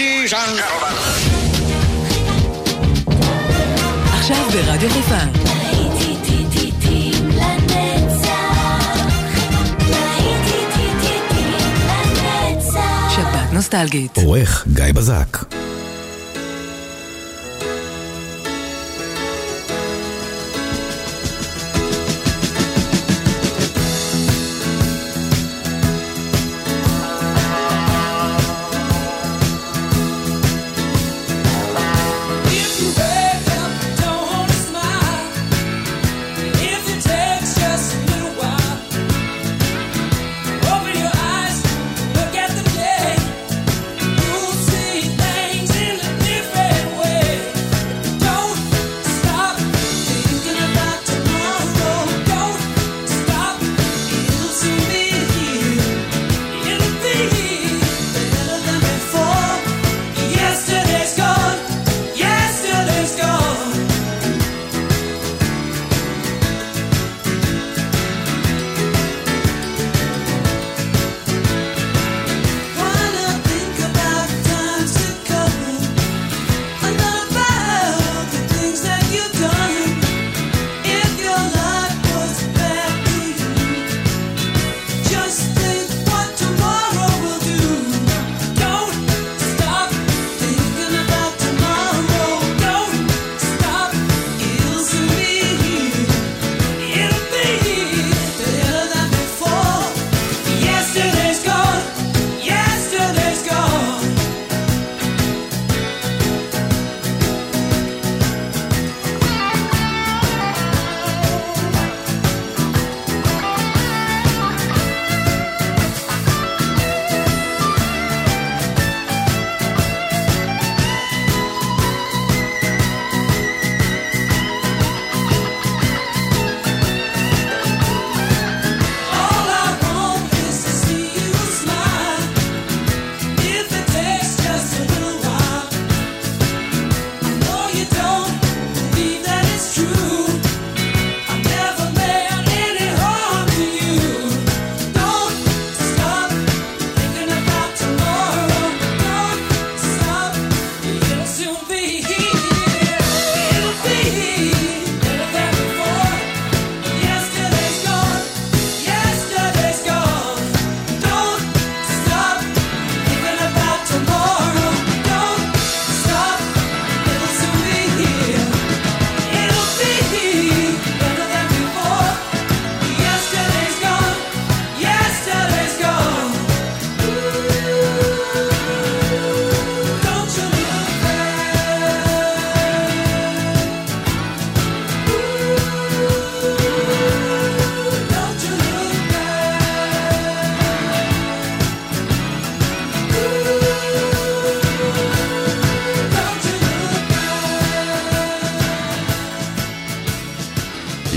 Ladies and gentlemen. עכשיו ברדיו חיפה. שבת נוסטלגית. עורך גיא בזק.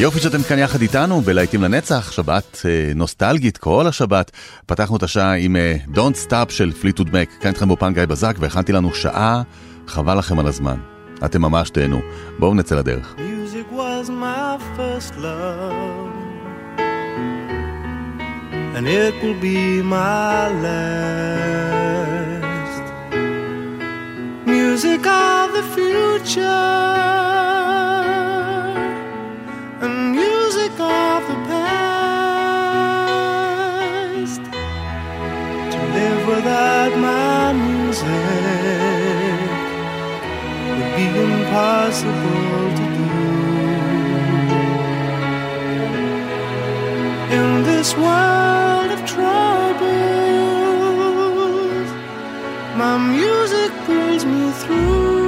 יופי שאתם כאן יחד איתנו בלהיטים לנצח, שבת אה, נוסטלגית כל השבת. פתחנו את השעה עם אה, Don't Stop של פליטוד מק, כאן איתכם באופן גיא בזק והכנתי לנו שעה, חבל לכם על הזמן. אתם ממש תהנו. בואו נצא לדרך. And it will be my last Music of the future without my music would be impossible to do. In this world of troubles, my music pulls me through.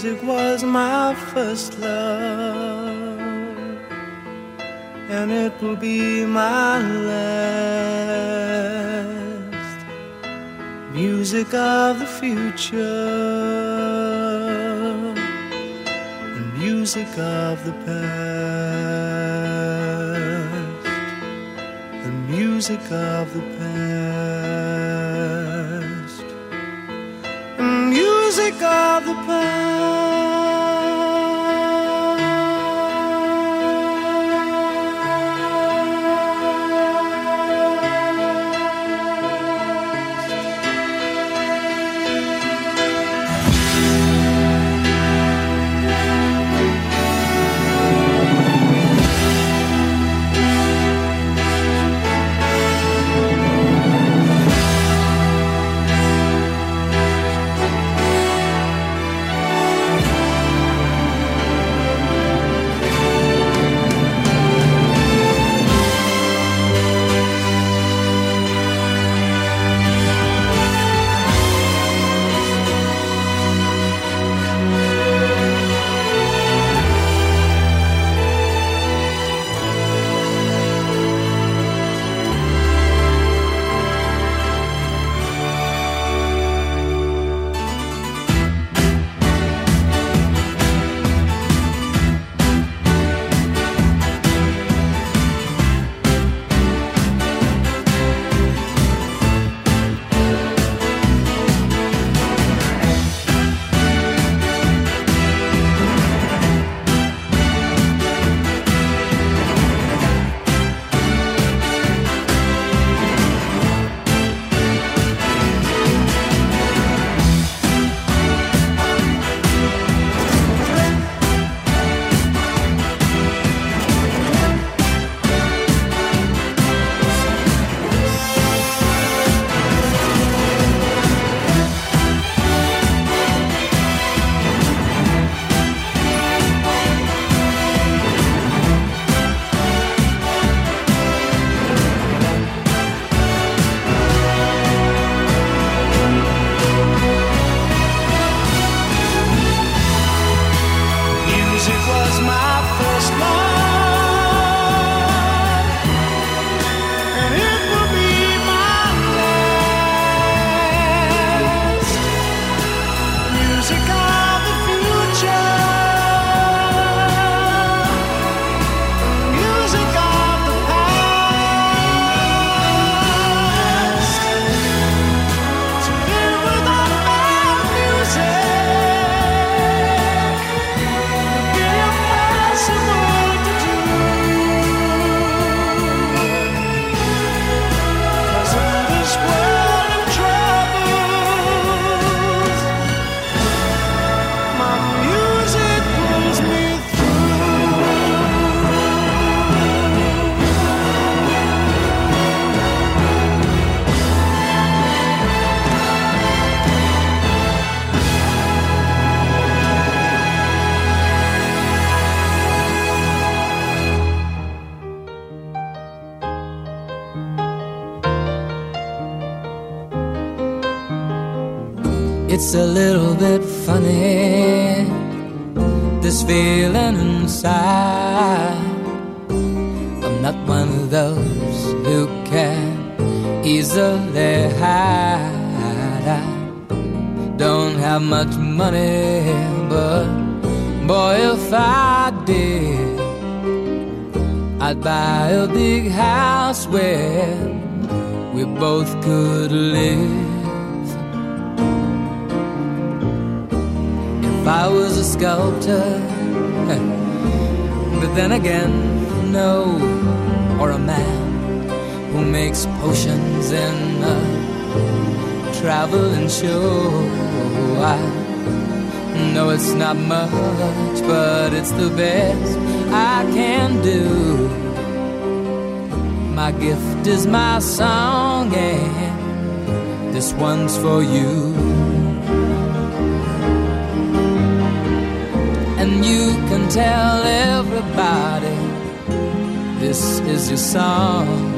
Music was my first love, and it will be my last. Music of the future, and music of the past, the music of the past, the music of the past. Show. I know it's not much, but it's the best I can do. My gift is my song, and this one's for you. And you can tell everybody this is your song.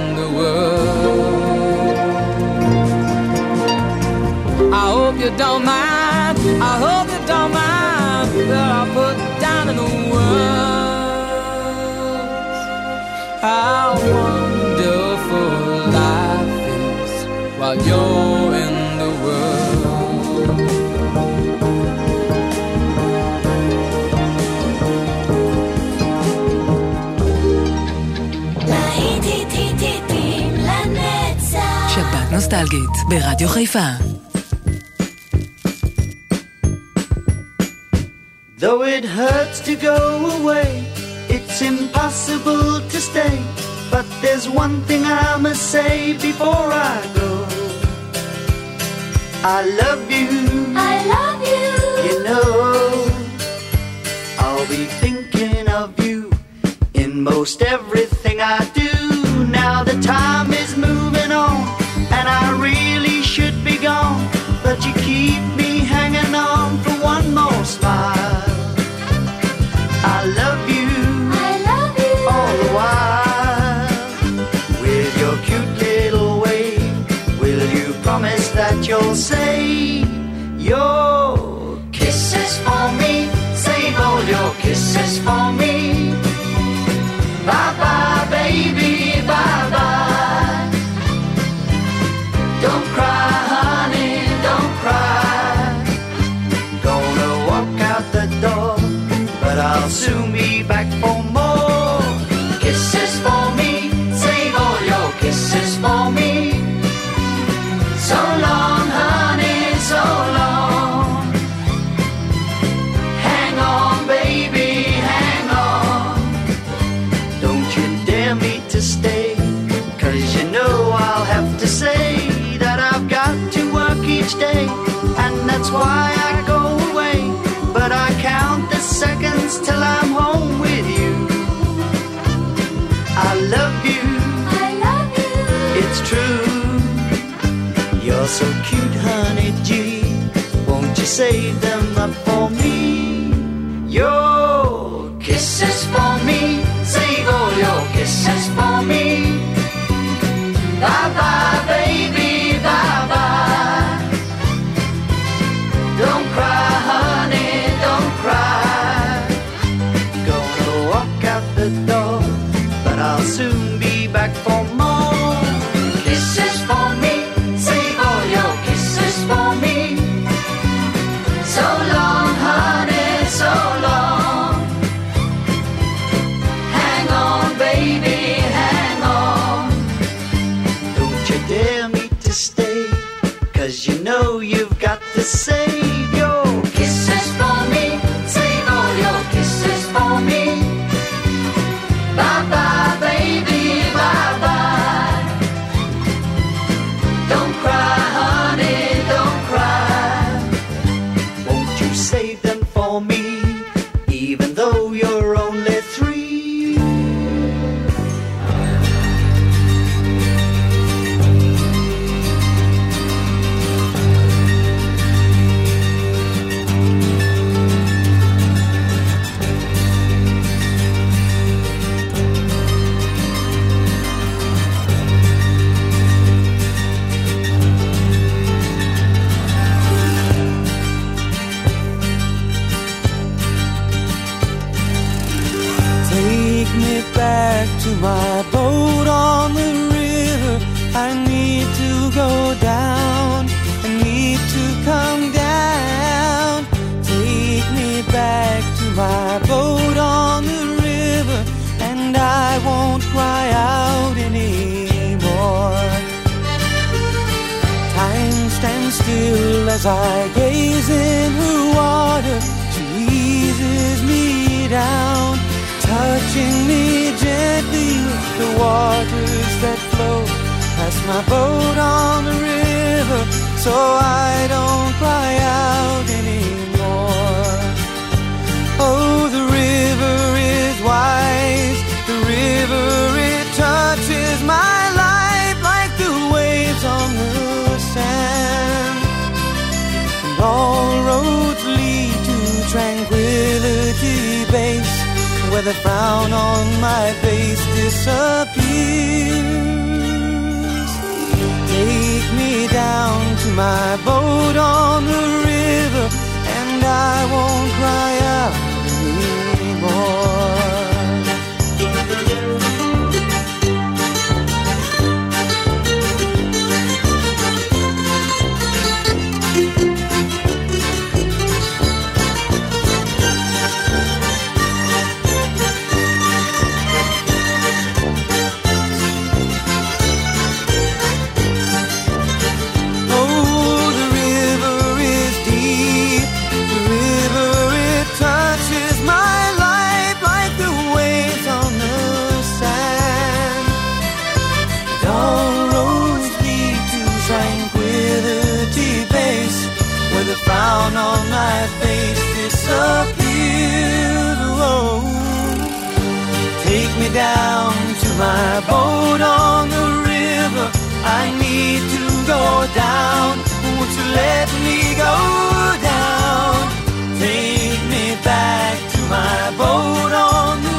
you don't mind. I hope you don't mind that I put down in the words how wonderful life is while you're in the world. להיטים לנצח שבת נוסטלגית ברדיו חיפה. to go away, it's impossible to stay. But there's one thing I must say before I go. I love you, I love you you know. I'll be thinking of you in most everything your kisses for me. Bye that's why I go away. But I count the seconds till I'm home with you. I love you, I love you it's true. You're so cute, honey G. Won't you save them up for me? Your the frown on my face disappears. Take me down to my boat on the river, and I won't cry out down to my boat on the river. I need to go down. Won't you let me go down? Take me back to my boat on the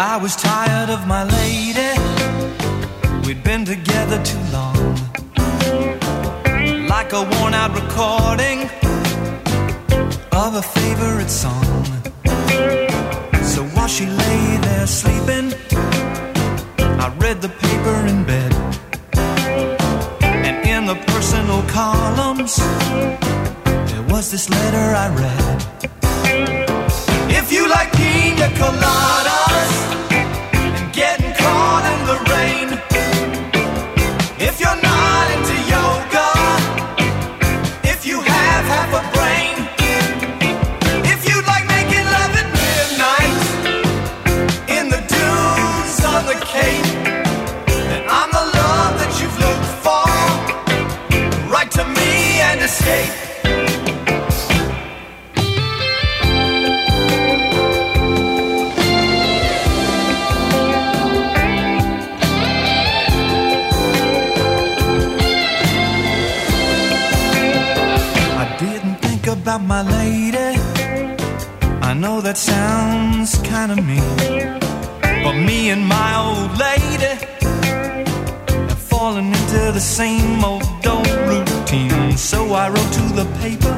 I was tired of my lady. We'd been together too long. Like a worn out recording of a favorite song. So while she lay there sleeping, I read the paper in bed. And in the personal columns, there was this letter I read. If you like pina coladas that sounds kind of mean. But me and my old lady have fallen into the same old old routine. So I wrote to the paper,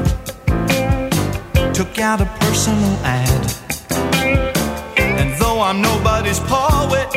took out a personal ad. And though I'm nobody's poet,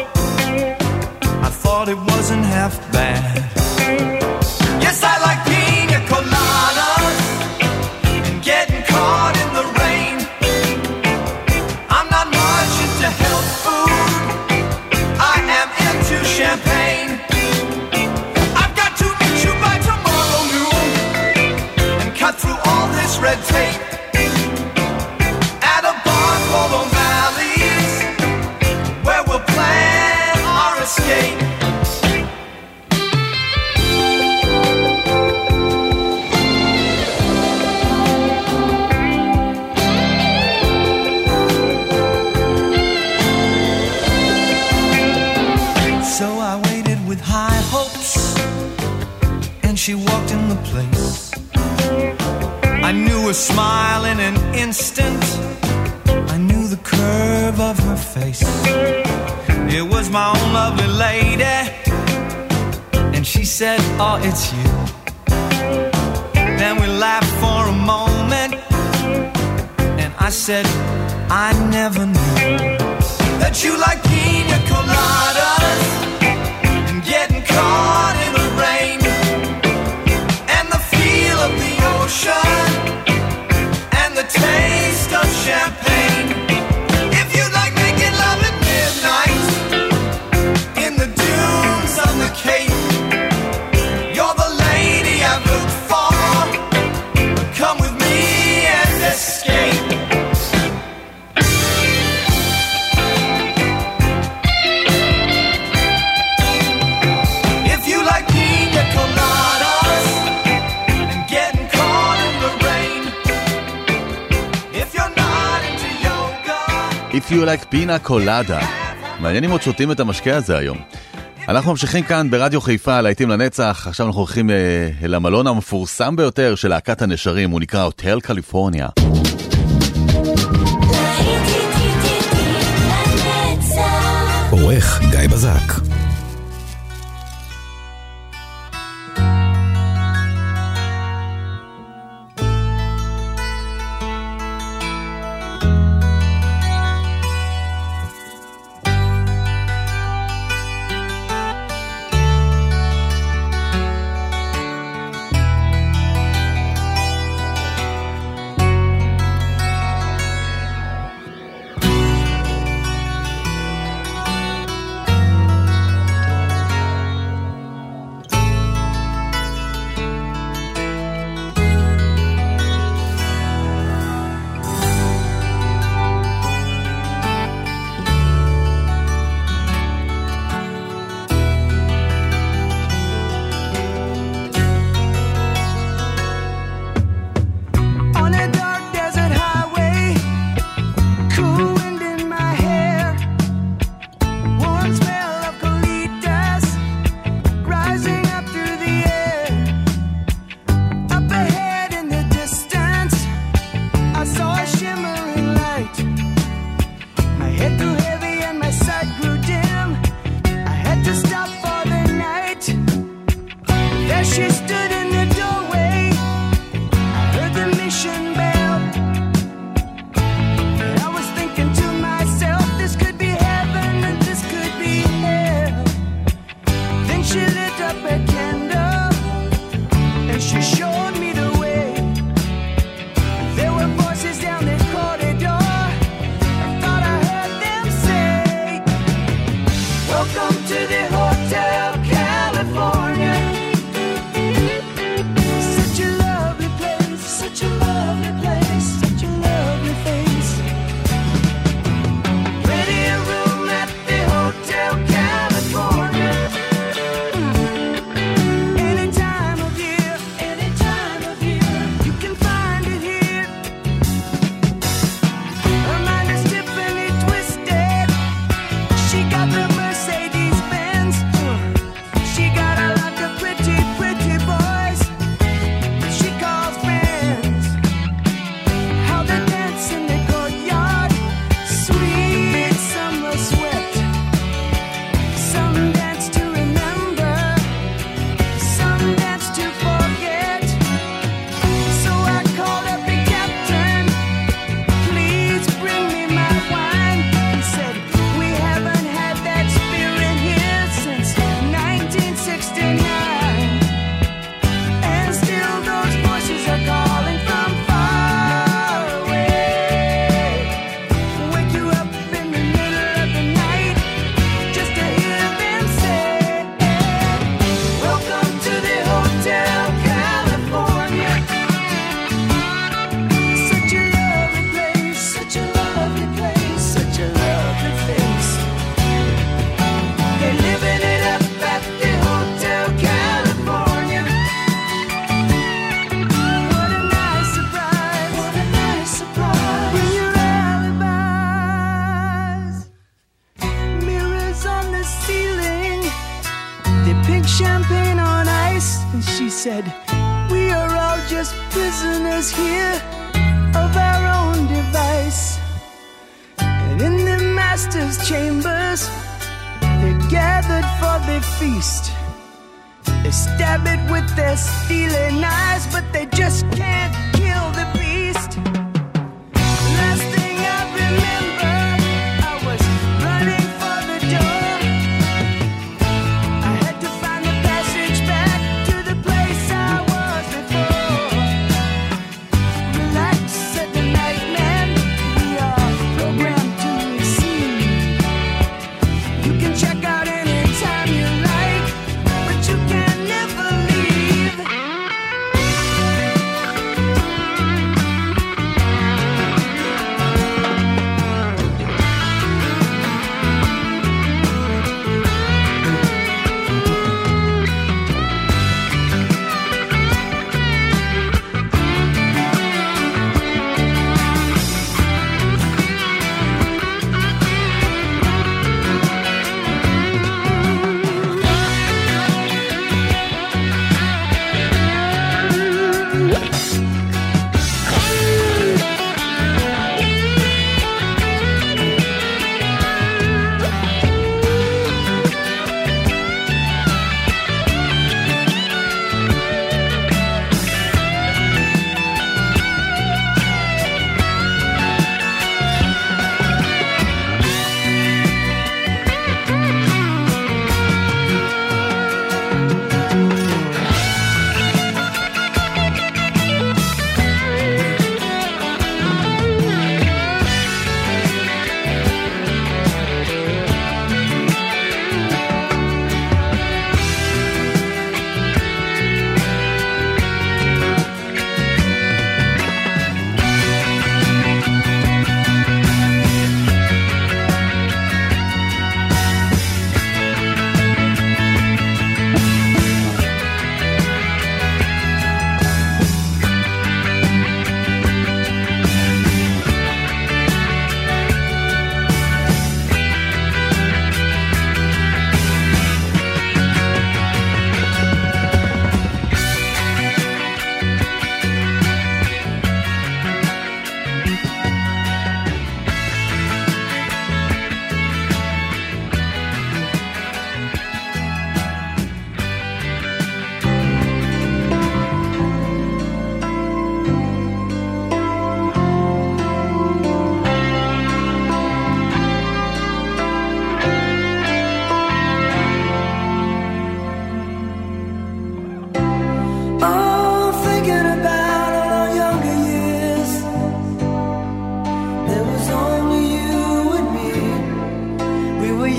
If you like pina colada. מעניין אם עוד שותים את המשקה הזה היום. אנחנו ממשיכים כאן ברדיו חיפה, להיטים לנצח, עכשיו אנחנו הולכים אה, המלון המפורסם ביותר של להקת הנשרים, הוא נקרא הוטל קליפורניה. עורך גיא בזק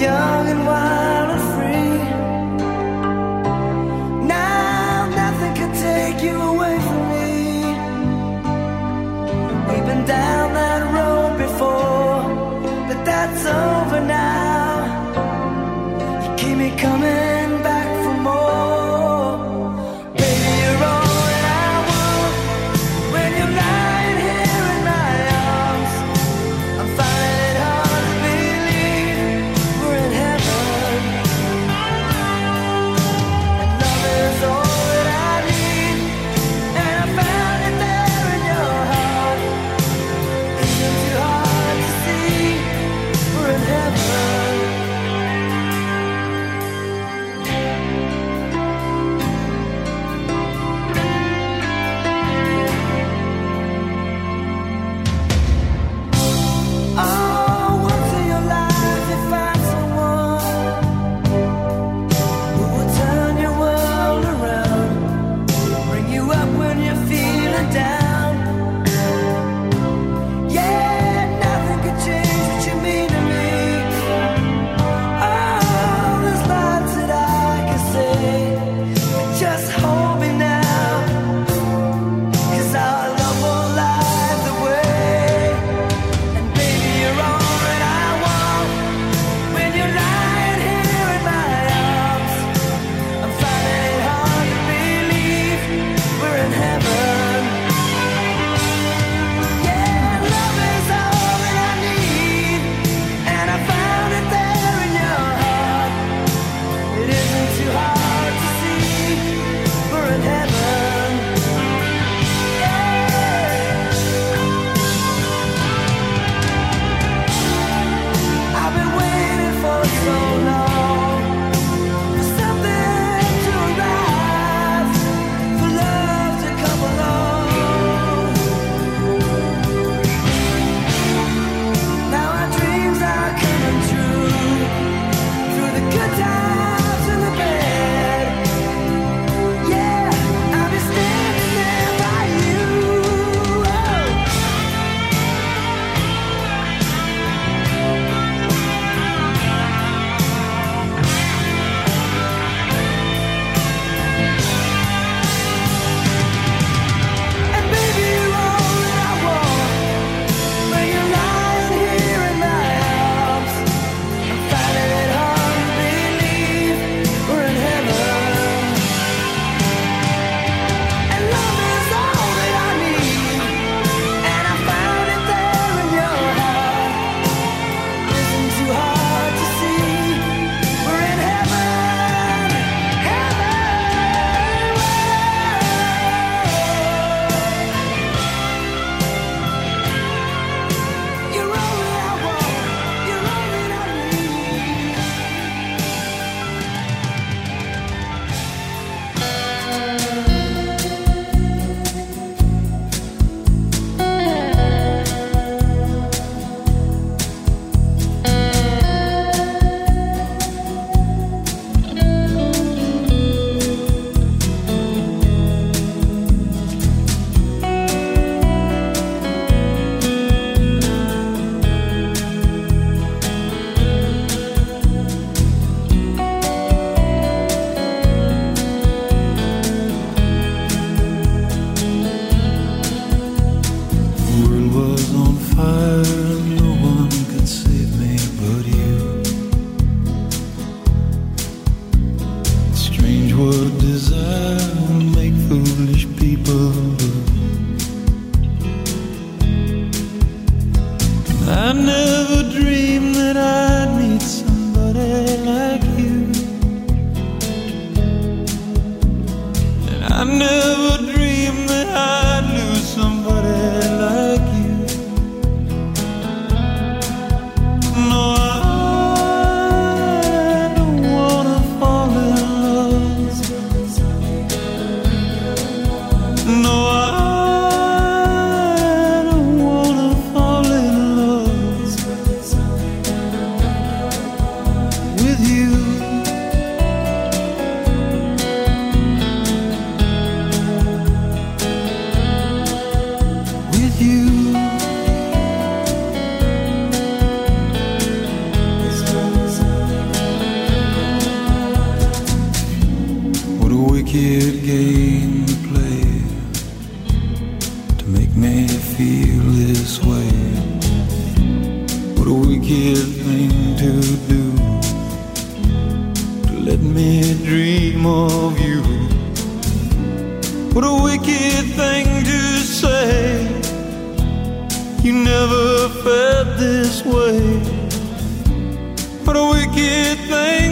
young and wild Let me dream of you. What a wicked thing to say. You never felt this way. What a wicked thing.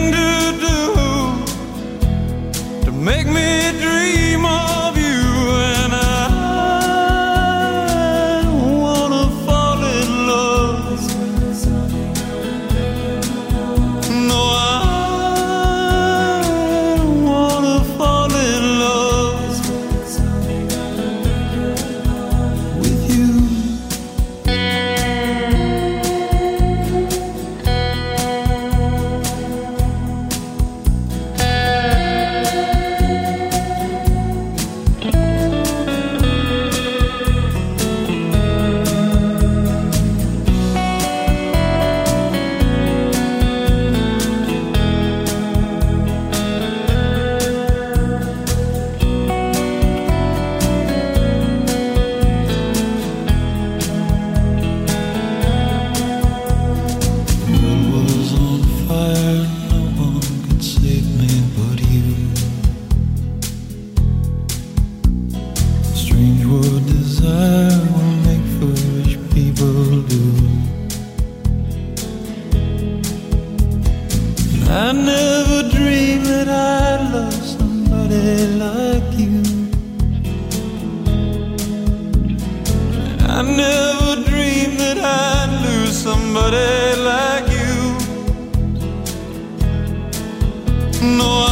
No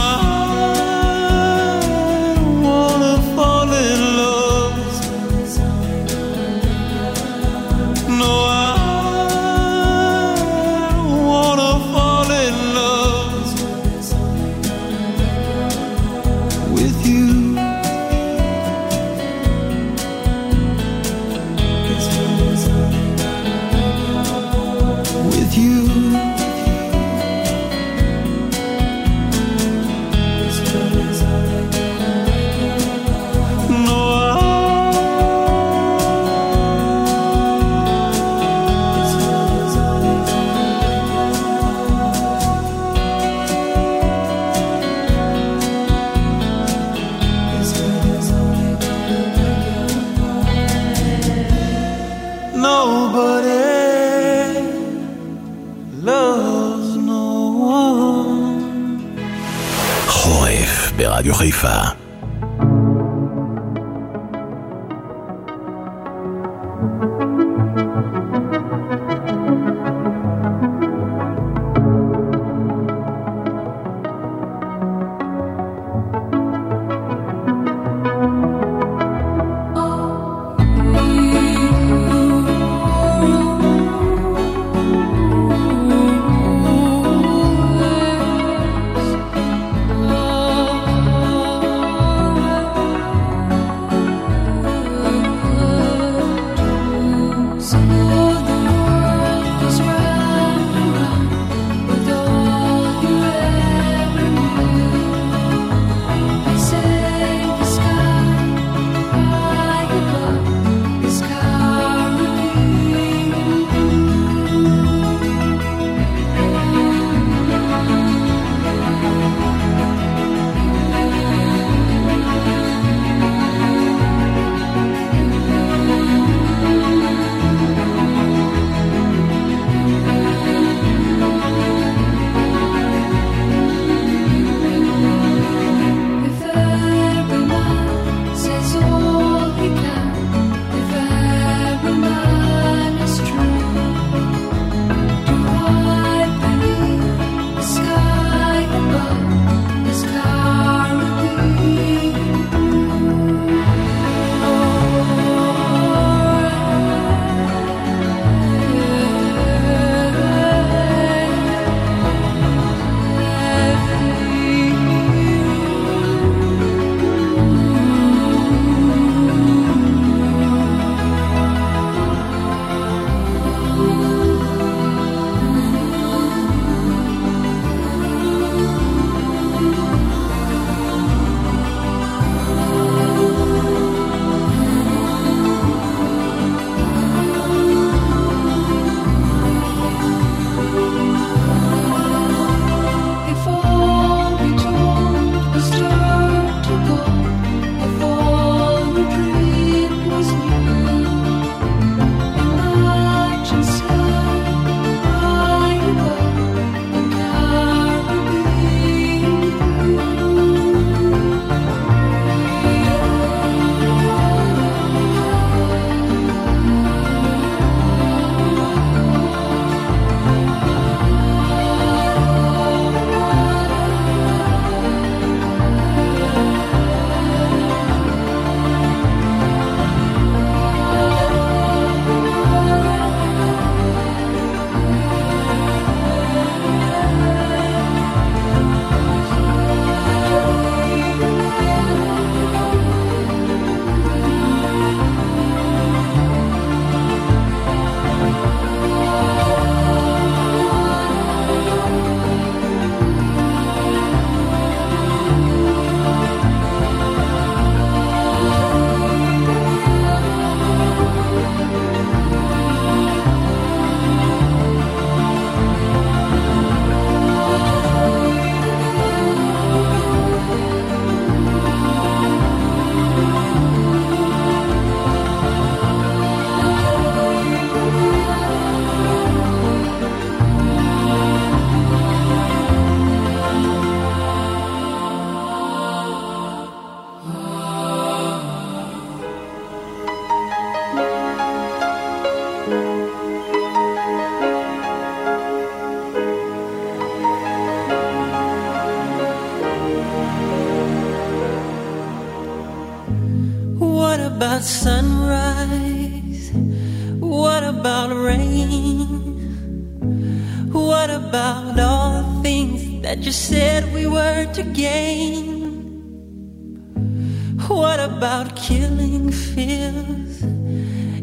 about killing fears?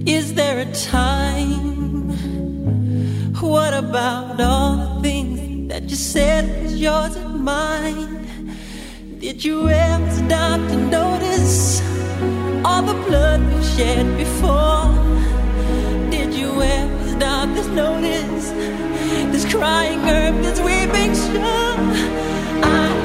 Is there a time? What about all the things that you said was yours and mine? Did you ever stop to notice all the blood we've shed before? Did you ever stop to notice this crying earth, this weeping shore? I,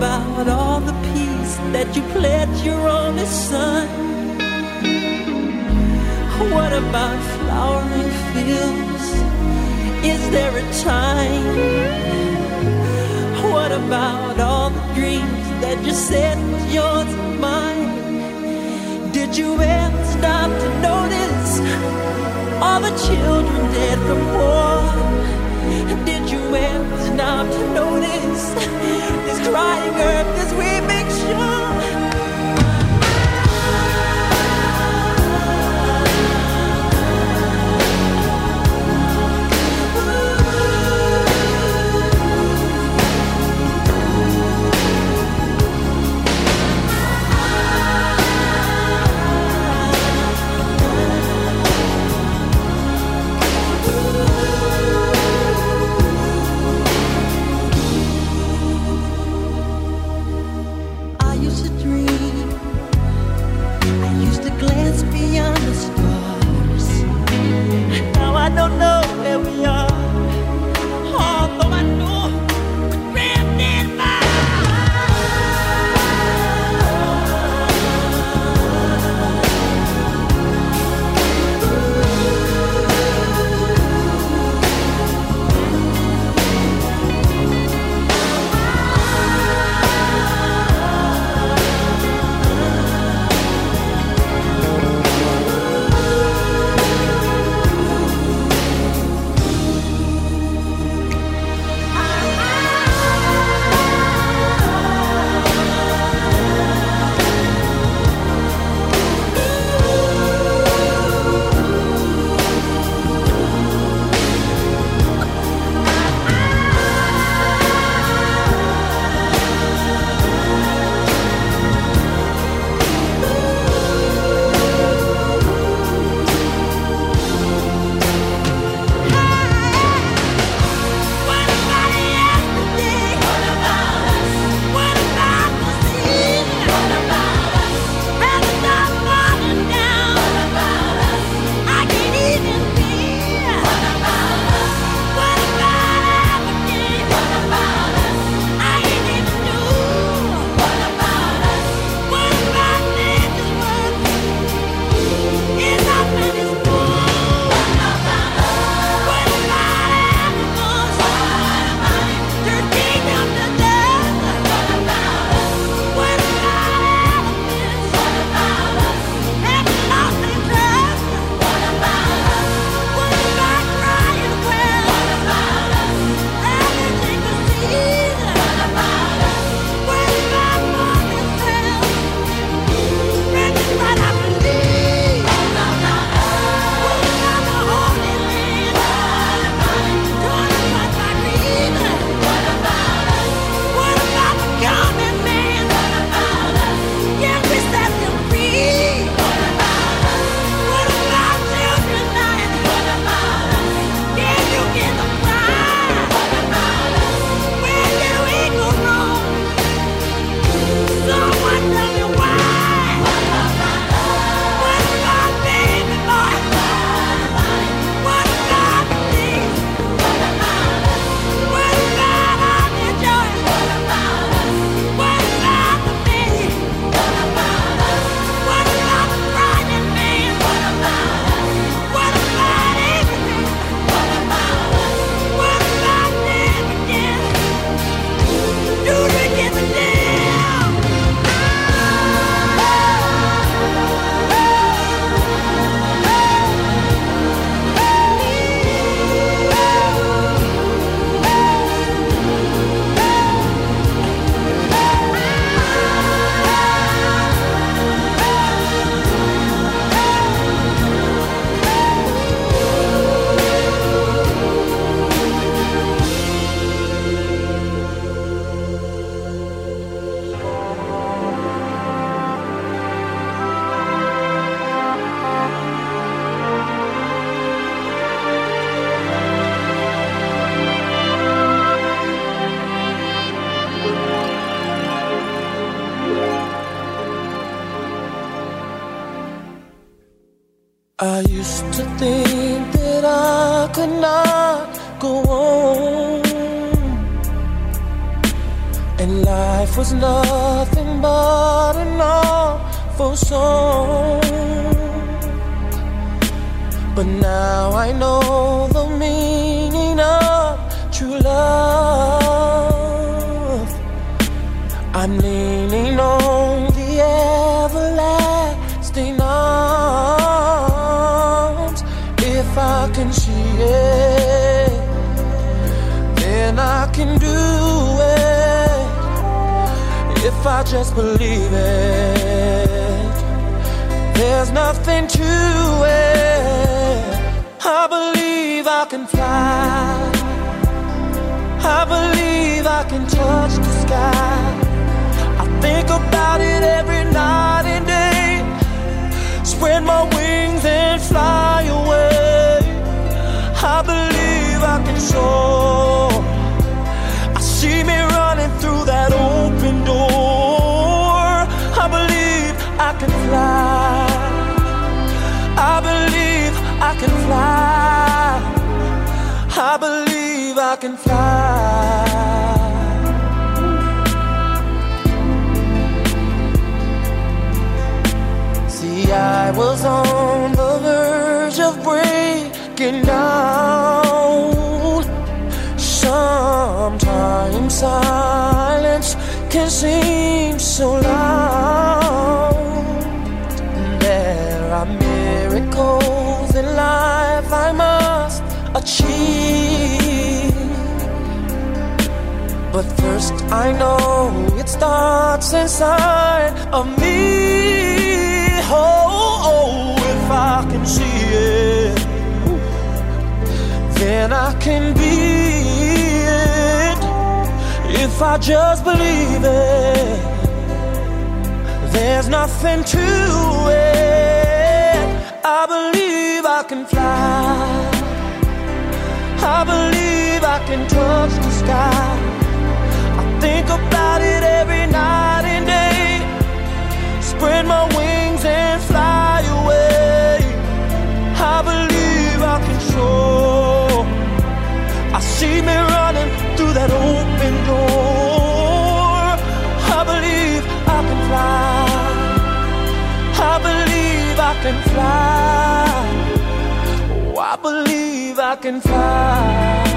about all the peace that you pledged your only son? What about flowering fields? Is there a time? What about all the dreams that you said was yours and mine? Did you ever stop to notice all the children dead from war? You ever to notice this crying earth, this weeping shore? Was nothing but an awful song. But now I know just believe it, there's nothing to it. I believe I can fly. I believe I can touch the sky. I think about it every night and day. Spread my wings and fly away. I believe I can soar. I see me can fly. See, I was on the verge of breaking down. Sometimes silence can seem I know it starts inside of me. Oh, oh, if I can see it, then I can be it. If I just believe it, there's nothing to it. I believe I can fly. I believe I can touch the sky. About it every night and day. Spread my wings and fly away. I believe I can soar. I see me running through that open door. I believe I can fly. I believe I can fly. Oh, I believe I can fly.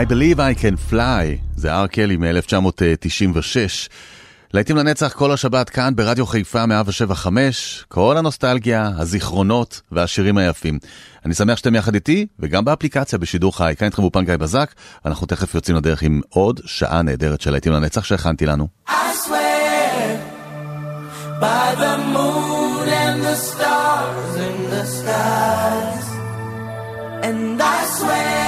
I believe I can fly, זה אר קלי מ-1996. להיטים לנצח כל השבת כאן ברדיו חיפה 175, כל הנוסטלגיה, הזיכרונות והשירים היפים. אני שמח שאתם יחד איתי, וגם באפליקציה בשידור חי. כאן איתכם אופן גיא בזק, ואנחנו תכף יוצאים לדרך עם עוד שעה נהדרת של להיטים לנצח שהכנתי לנו. I swear by the moon and the stars in the skies. And I swear,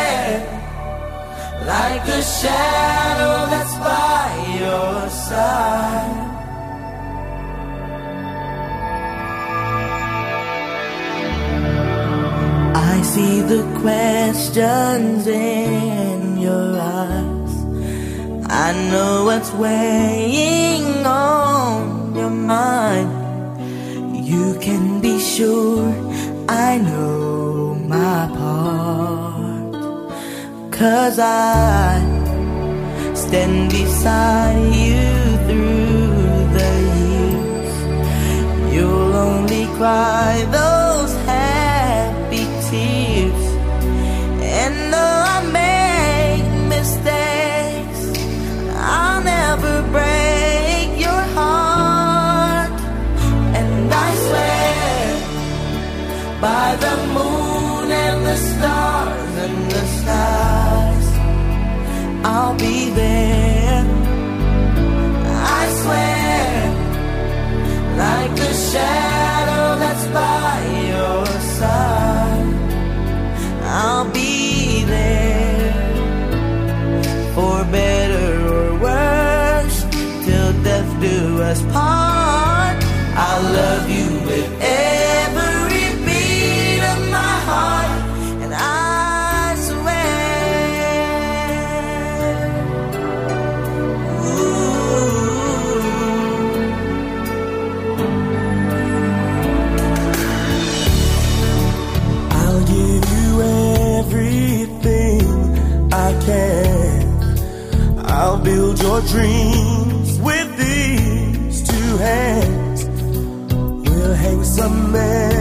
like a shadow that's by your side. I see the questions in your eyes. I know what's weighing on your mind. You can be sure I know my part. Cause I stand beside you through the years. You'll only cry those happy tears. And though I make mistakes, I'll never break your heart. And I swear by the moon and the stars I'll be there. I swear, like the shadow that's by your side, I'll be there for better or worse till death do us part. Dreams with these two hands. We'll hang some memories